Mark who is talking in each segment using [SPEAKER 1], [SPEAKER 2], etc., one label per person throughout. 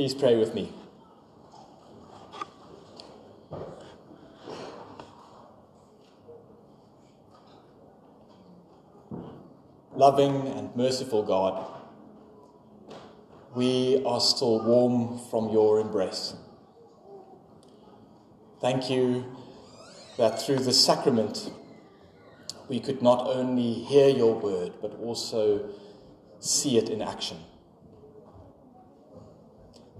[SPEAKER 1] Please pray with me. Loving and merciful God, we are still warm from your embrace. Thank you that through the sacrament we could not only hear your word, but also see it in action.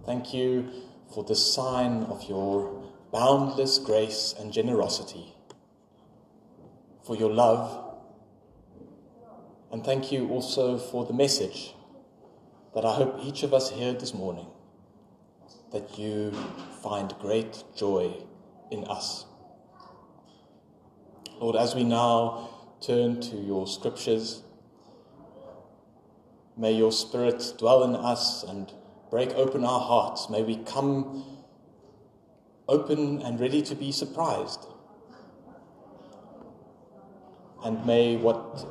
[SPEAKER 1] Thank you for the sign of your boundless grace and generosity, for your love, and thank you also for the message that I hope each of us heard this morning that you find great joy in us. Lord, as we now turn to your scriptures, may your Spirit dwell in us and break open our hearts. May we come open and ready to be surprised. And may whatever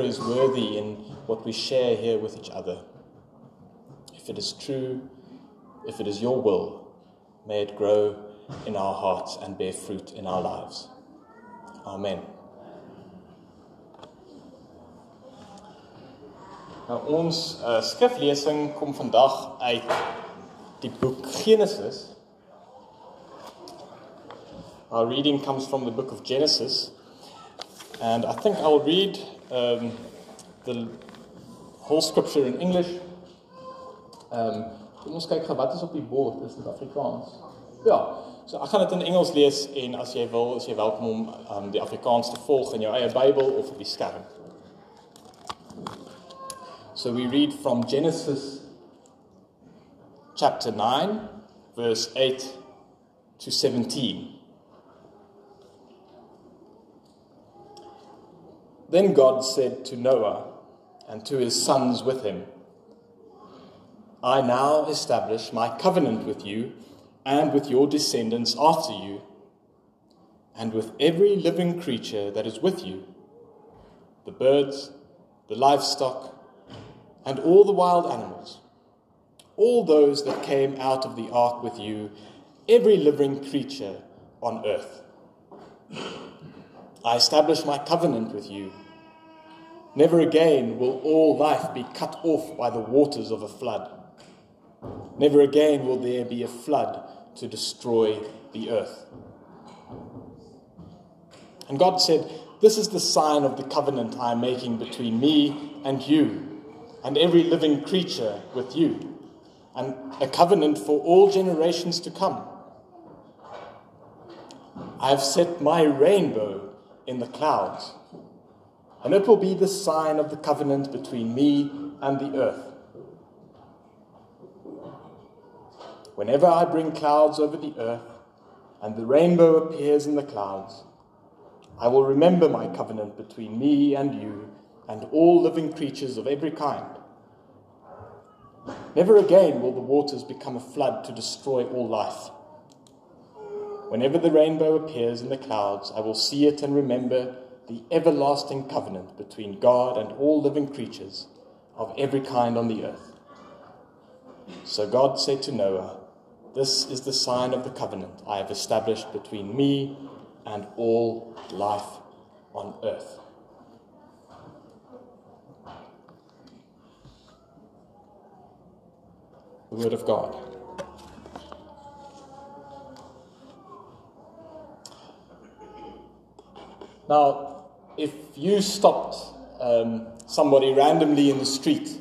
[SPEAKER 1] is worthy in what we share here with each other, if it is true, if it is your will, may it grow in our hearts and bear fruit in our lives. Amen. Nou, ons uh, skriflesing kom vandag uit die boek Genesis. Our reading comes from the book of Genesis. And I think I'll read um, the whole scripture in English. Um, kom ons kyk gou wat is op die bord, is dit Afrikaans? Ja, so ek gaan dit in Engels lees en as jy wil, as jy welkom om um, die Afrikaans te volg in jou eie Bybel of op die skerm. So we read from Genesis chapter 9, verse 8 to 17. Then God said to Noah and to his sons with him, I now establish my covenant with you and with your descendants after you, and with every living creature that is with you the birds, the livestock, and all the wild animals, all those that came out of the ark with you, every living creature on earth. I establish my covenant with you. Never again will all life be cut off by the waters of a flood. Never again will there be a flood to destroy the earth. And God said, This is the sign of the covenant I am making between me and you and every living creature with you, and a covenant for all generations to come. I have set my rainbow in the clouds, and it will be the sign of the covenant between me and the earth. Whenever I bring clouds over the earth, and the rainbow appears in the clouds, I will remember my covenant between me and you and all living creatures of every kind. Never again will the waters become a flood to destroy all life. Whenever the rainbow appears in the clouds, I will see it and remember the everlasting covenant between God and all living creatures of every kind on the earth. So God said to Noah, This is the sign of the covenant I have established between me and all life on earth. The Word of God. Now, if you stopped um, somebody randomly in the street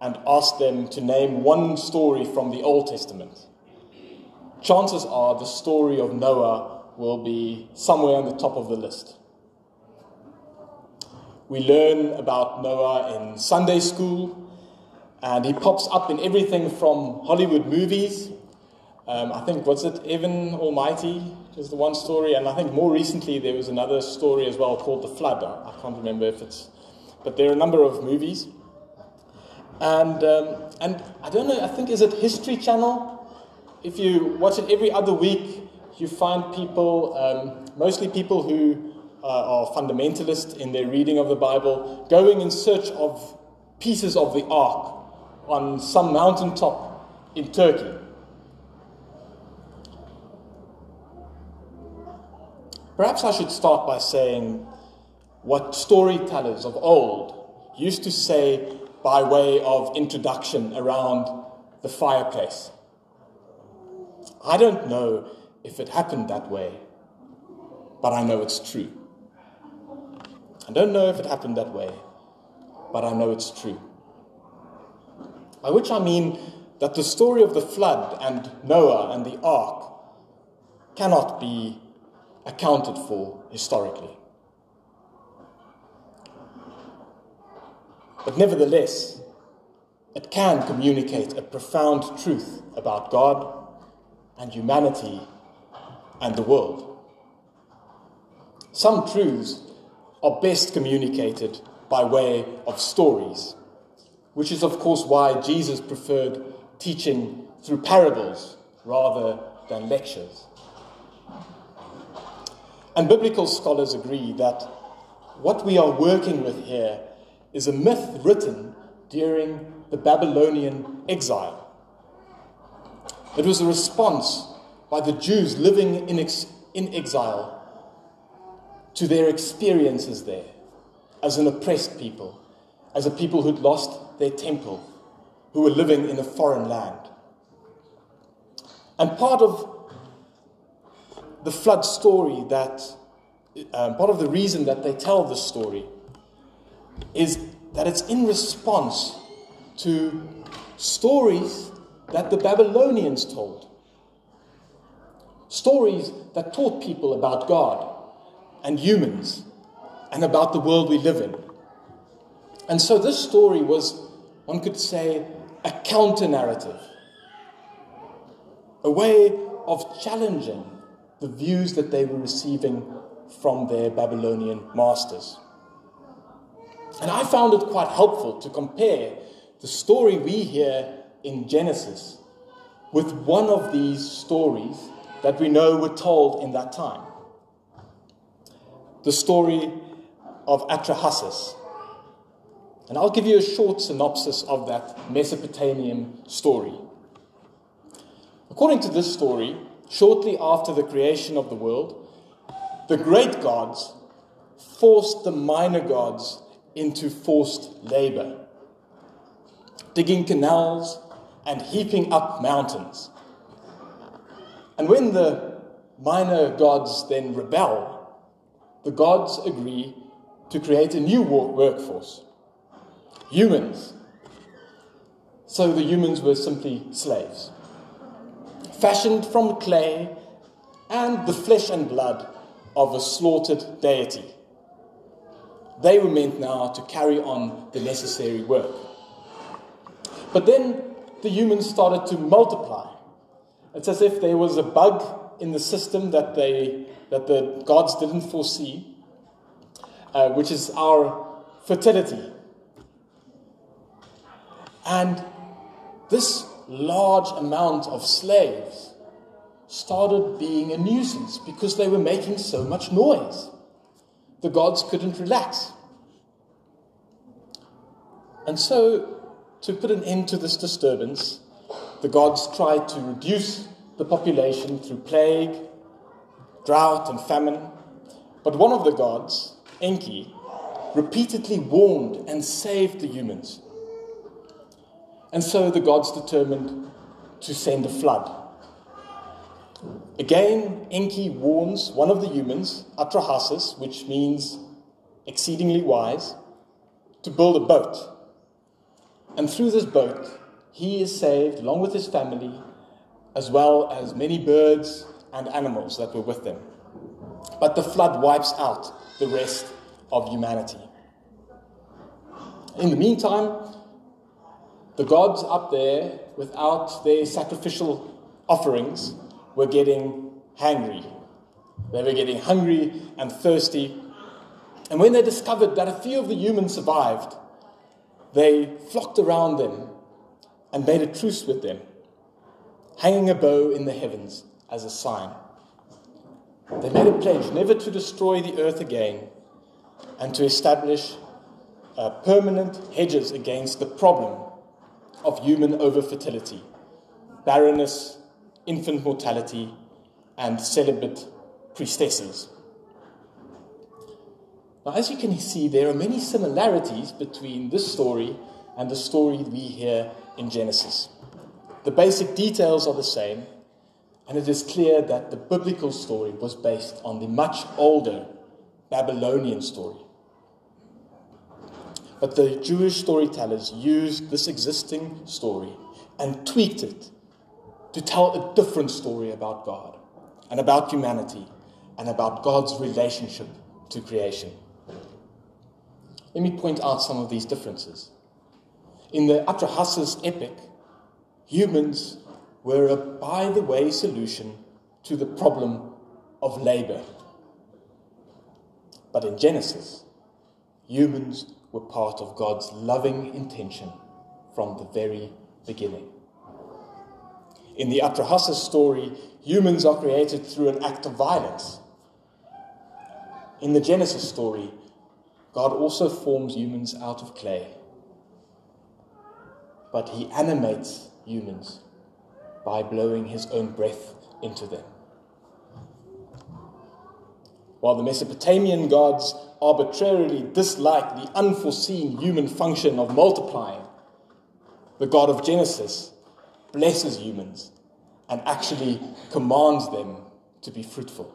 [SPEAKER 1] and asked them to name one story from the Old Testament, chances are the story of Noah will be somewhere on the top of the list. We learn about Noah in Sunday school and he pops up in everything from Hollywood movies. Um, I think, what's it, Evan Almighty is the one story. And I think more recently there was another story as well called The Flood. I, can't remember if it's, but there are a number of movies. And, um, and I don't know, I think, is it History Channel? If you watch it every other week, you find people, um, mostly people who uh, are fundamentalist in their reading of the Bible, going in search of pieces of the ark on some mountaintop in Turkey. Perhaps I should start by saying what storytellers of old used to say by way of introduction around the fireplace. I don't know if it happened that way, but I know it's true. I don't know if it happened that way, but I know it's true. By which I mean that the story of the flood and Noah and the ark cannot be accounted for historically. But nevertheless, it can communicate a profound truth about God and humanity and the world. Some truths are best communicated by way of stories, which is, of course, why Jesus preferred teaching through parables rather than lectures. And biblical scholars agree that what we are working with here is a myth written during the Babylonian exile. It was a response by the Jews living in, ex- in exile to their experiences there as an oppressed people, as a people who'd lost their temple, who were living in a foreign land. And part of the flood story that, um, part of the reason that they tell this story is that it's in response to stories that the Babylonians told. Stories that taught people about God and humans and about the world we live in. And so this story was, one could say, a counter narrative, a way of challenging the views that they were receiving from their Babylonian masters. And I found it quite helpful to compare the story we hear in Genesis with one of these stories that we know were told in that time the story of Atrahasis. And I'll give you a short synopsis of that Mesopotamian story. According to this story, shortly after the creation of the world, the great gods forced the minor gods into forced labor, digging canals and heaping up mountains. And when the minor gods then rebel, the gods agree to create a new workforce humans. So the humans were simply slaves, fashioned from clay and the flesh and blood of a slaughtered deity. They were meant now to carry on the necessary work. But then the humans started to multiply. It's as if there was a bug in the system that, they, that the gods didn't foresee, uh, which is our fertility. And this large amount of slaves started being a nuisance because they were making so much noise. The gods couldn't relax. And so, to put an end to this disturbance, the gods tried to reduce the population through plague, drought, and famine. But one of the gods, Enki, repeatedly warned and saved the humans. And so the gods determined to send a flood. Again, Enki warns one of the humans, Atrahasis, which means exceedingly wise, to build a boat. And through this boat, he is saved along with his family as well as many birds and animals that were with them. But the flood wipes out the rest of humanity. In the meantime, the gods up there, without their sacrificial offerings, were getting hungry. They were getting hungry and thirsty. And when they discovered that a few of the humans survived, they flocked around them and made a truce with them hanging a bow in the heavens as a sign. They made a pledge never to destroy the earth again and to establish uh, permanent hedges against the problem of human overfertility, barrenness, infant mortality, and celibate priestesses. Now, as you can see, there are many similarities between this story and the story we hear in Genesis. The basic details are the same, and it is clear that the biblical story was based on the much older Babylonian story. But the Jewish storytellers used this existing story and tweaked it to tell a different story about God and about humanity and about God's relationship to creation. Let me point out some of these differences. In the Atrahasis epic, humans were a by the way solution to the problem of labor. But in Genesis, humans were part of God's loving intention from the very beginning. In the Atrahasis story, humans are created through an act of violence. In the Genesis story, God also forms humans out of clay. But he animates humans by blowing his own breath into them. While the Mesopotamian gods arbitrarily dislike the unforeseen human function of multiplying, the God of Genesis blesses humans and actually commands them to be fruitful.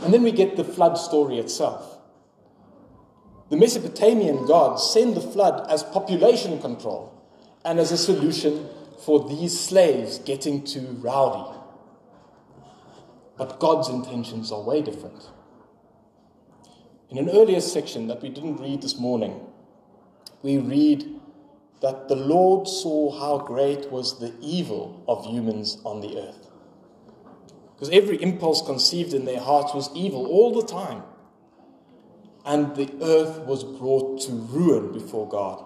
[SPEAKER 1] And then we get the flood story itself. The Mesopotamian gods send the flood as population control and as a solution for these slaves getting too rowdy. But God's intentions are way different. In an earlier section that we didn't read this morning, we read that the Lord saw how great was the evil of humans on the earth. Because every impulse conceived in their hearts was evil all the time. And the earth was brought to ruin before God.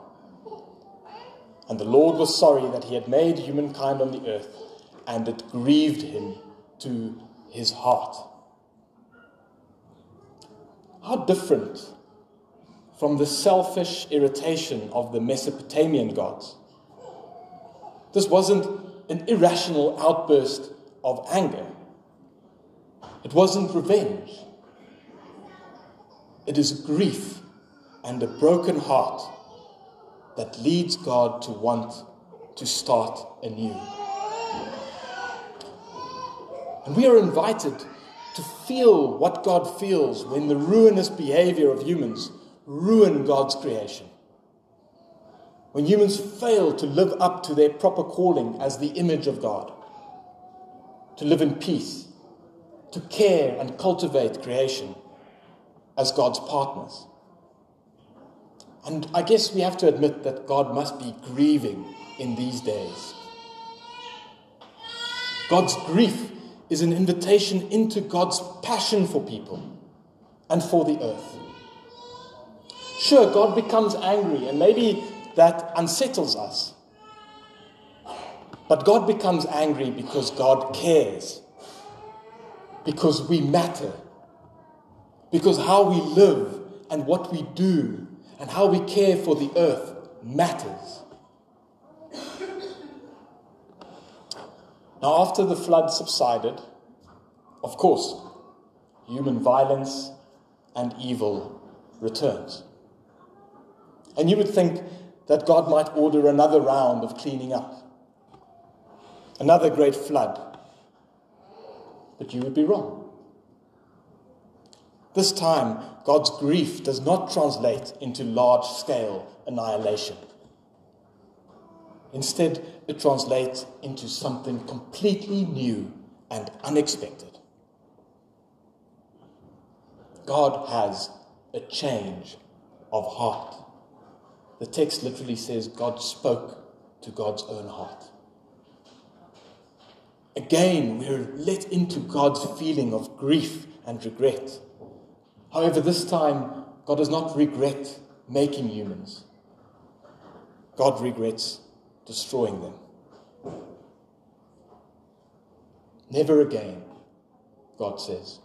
[SPEAKER 1] And the Lord was sorry that he had made humankind on the earth, and it grieved him to his heart. How different from the selfish irritation of the Mesopotamian gods. This wasn't an irrational outburst of anger, it wasn't revenge. It is grief and a broken heart that leads God to want to start anew. And we are invited to feel what God feels when the ruinous behavior of humans ruin God's creation. When humans fail to live up to their proper calling as the image of God, to live in peace, to care and cultivate creation as God's partners. And I guess we have to admit that God must be grieving in these days. God's grief is an invitation into God's passion for people and for the earth. Sure, God becomes angry, and maybe that unsettles us. But God becomes angry because God cares, because we matter, because how we live and what we do and how we care for the earth matters. Now, after the flood subsided, of course, human violence and evil returns. And you would think that God might order another round of cleaning up, another great flood. But you would be wrong. This time, God's grief does not translate into large scale annihilation. Instead, it translates into something completely new and unexpected. God has a change of heart. The text literally says God spoke to God's own heart. Again, we're let into God's feeling of grief and regret. However, this time, God does not regret making humans, God regrets destroying them. Never again, God says.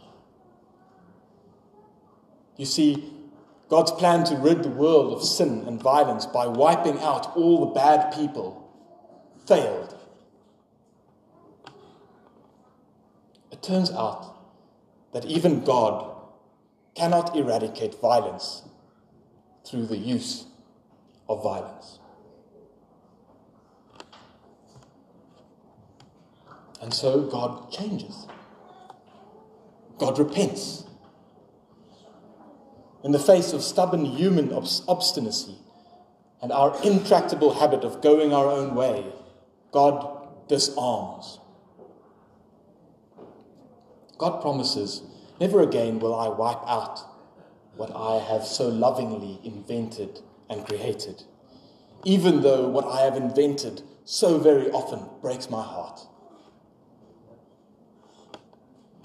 [SPEAKER 1] You see, God's plan to rid the world of sin and violence by wiping out all the bad people failed. It turns out that even God cannot eradicate violence through the use of violence. And so God changes. God repents. In the face of stubborn human obstinacy and our intractable habit of going our own way, God disarms. God promises, Never again will I wipe out what I have so lovingly invented and created, even though what I have invented so very often breaks my heart.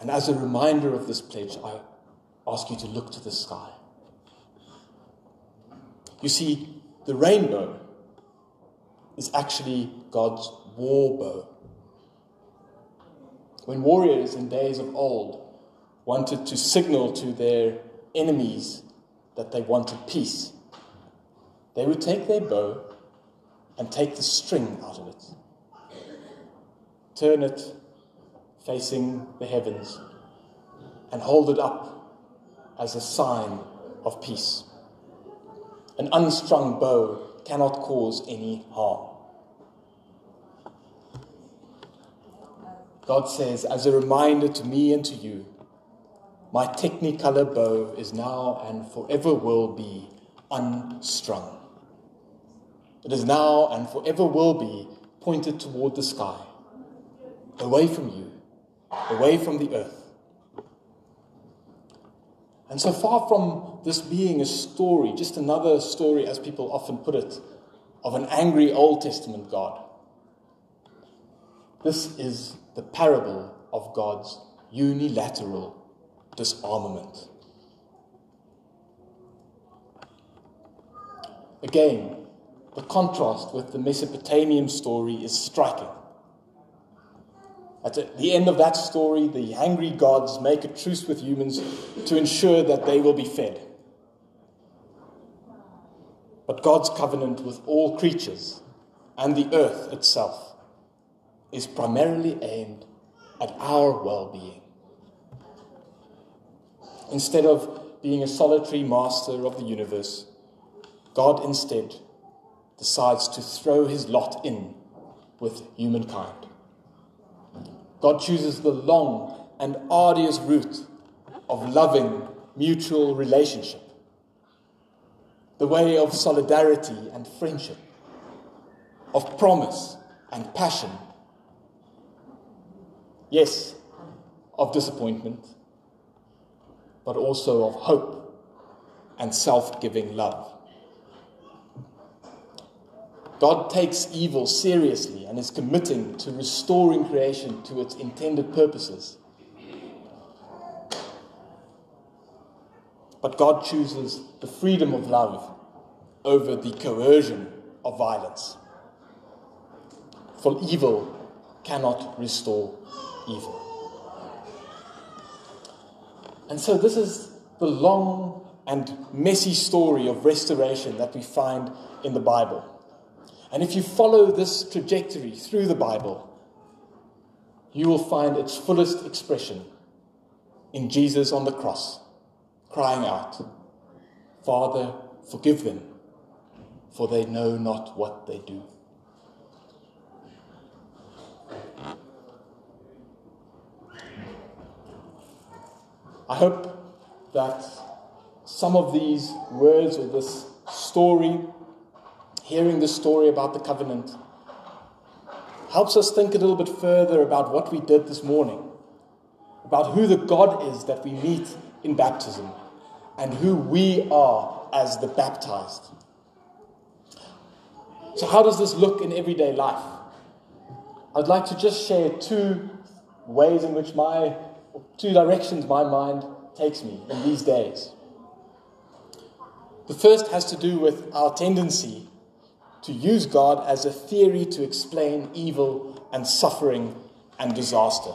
[SPEAKER 1] And as a reminder of this pledge, I ask you to look to the sky. You see, the rainbow is actually God's war bow. When warriors in days of old wanted to signal to their enemies that they wanted peace, they would take their bow and take the string out of it, turn it facing the heavens, and hold it up as a sign of peace. An unstrung bow cannot cause any harm. God says, as a reminder to me and to you, my technicolor bow is now and forever will be unstrung. It is now and forever will be pointed toward the sky, away from you, away from the earth. And so far from this being a story, just another story, as people often put it, of an angry Old Testament God, this is the parable of God's unilateral disarmament. Again, the contrast with the Mesopotamian story is striking. At the end of that story, the angry gods make a truce with humans to ensure that they will be fed. But God's covenant with all creatures and the earth itself is primarily aimed at our well being. Instead of being a solitary master of the universe, God instead decides to throw his lot in with humankind. God chooses the long and arduous route of loving mutual relationship, the way of solidarity and friendship, of promise and passion. Yes, of disappointment but also of hope and self giving love. God takes evil seriously and is committing to restoring creation to its intended purposes. But God chooses the freedom of love over the coercion of violence. For evil cannot restore evil. And so, this is the long and messy story of restoration that we find in the Bible. And if you follow this trajectory through the Bible, you will find its fullest expression in Jesus on the cross, crying out, Father, forgive them, for they know not what they do. I hope that some of these words or this story, hearing the story about the covenant, helps us think a little bit further about what we did this morning, about who the God is that we meet in baptism, and who we are as the baptized. So, how does this look in everyday life? I'd like to just share two ways in which my two directions my mind takes me in these days. The first has to do with our tendency to use God as a theory to explain evil and suffering and disaster.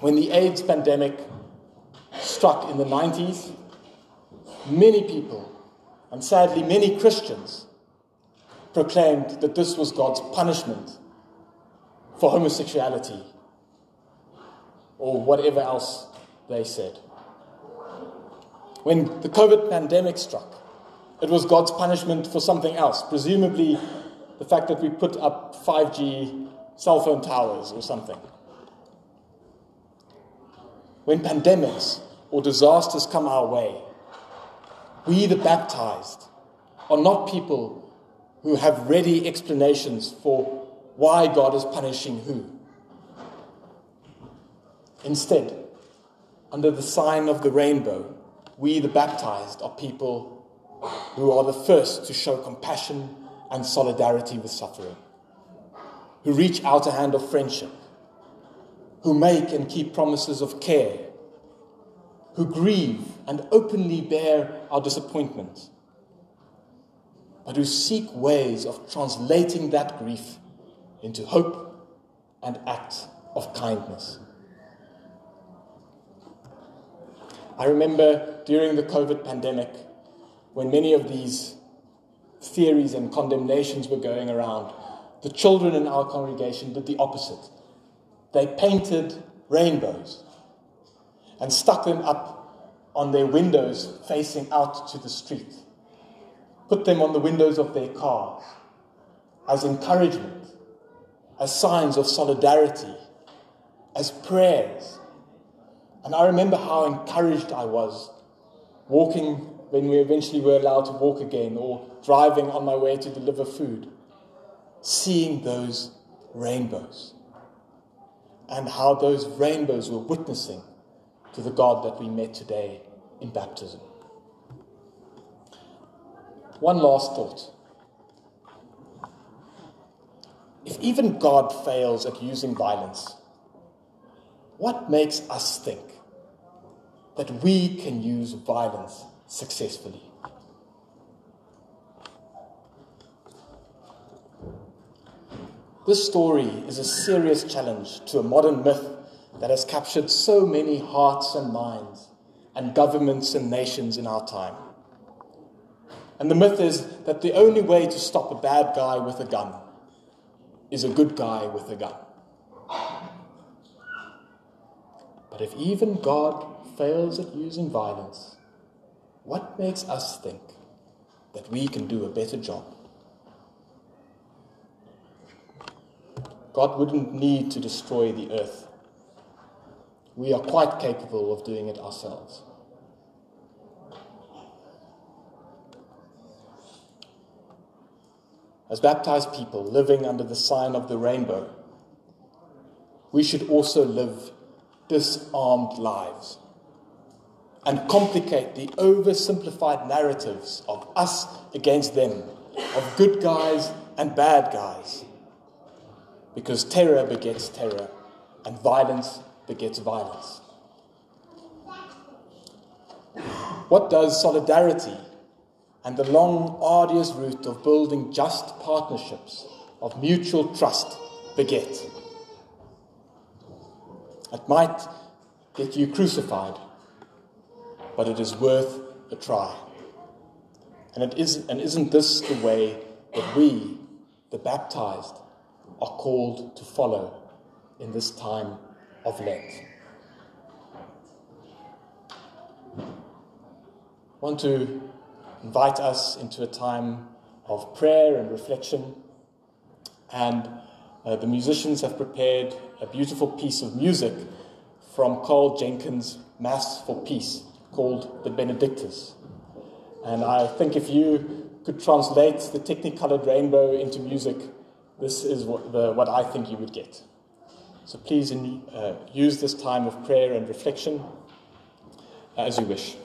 [SPEAKER 1] When the AIDS pandemic struck in the 90s, many people, and sadly many Christians, proclaimed that this was God's punishment for homosexuality or whatever else they said. When the COVID pandemic struck, it was God's punishment for something else, presumably the fact that we put up 5G cell phone towers or something. When pandemics or disasters come our way, we, the baptized, are not people who have ready explanations for why God is punishing who. Instead, under the sign of the rainbow, we, the baptized, are people who are the first to show compassion and solidarity with suffering, who reach out a hand of friendship, who make and keep promises of care, who grieve and openly bear our disappointment but who seek ways of translating that grief into hope and acts of kindness. I remember during the COVID pandemic when many of these theories and condemnations were going around, the children in our congregation did the opposite. They painted rainbows and stuck them up on their windows facing out to the street put them on the windows of their cars as encouragement, as signs of solidarity, as prayers. And I remember how encouraged I was walking when we eventually were allowed to walk again or driving on my way to deliver food, seeing those rainbows and how those rainbows were witnessing to the God that we met today in baptism. One last thought. If even God fails at using violence, what makes us think that we can use violence successfully? This story is a serious challenge to a modern myth that has captured so many hearts and minds and governments and nations in our time. And the myth is that the only way to stop a bad guy with a gun is a good guy with a gun. But if even God fails at using violence, what makes us think that we can do a better job? God wouldn't need to destroy the earth. We are quite capable of doing it ourselves. as baptized people living under the sign of the rainbow, we should also live disarmed lives and complicate the oversimplified narratives of us against them, of good guys and bad guys. Because terror begets terror, and violence begets violence. What does solidarity and the long, arduous route of building just partnerships of mutual trust beget. It might get you crucified, but it is worth a try. And, it is, and isn't this the way that we, the baptized, are called to follow in this time of Lent? I want to invite us into a time of prayer and reflection. And uh, the musicians have prepared a beautiful piece of music from Karl Jenkins' Mass for Peace called the Benedictus. And I think if you could translate the technicolored rainbow into music, this is what, the, what I think you would get. So please in, uh, use this time of prayer and reflection as you wish.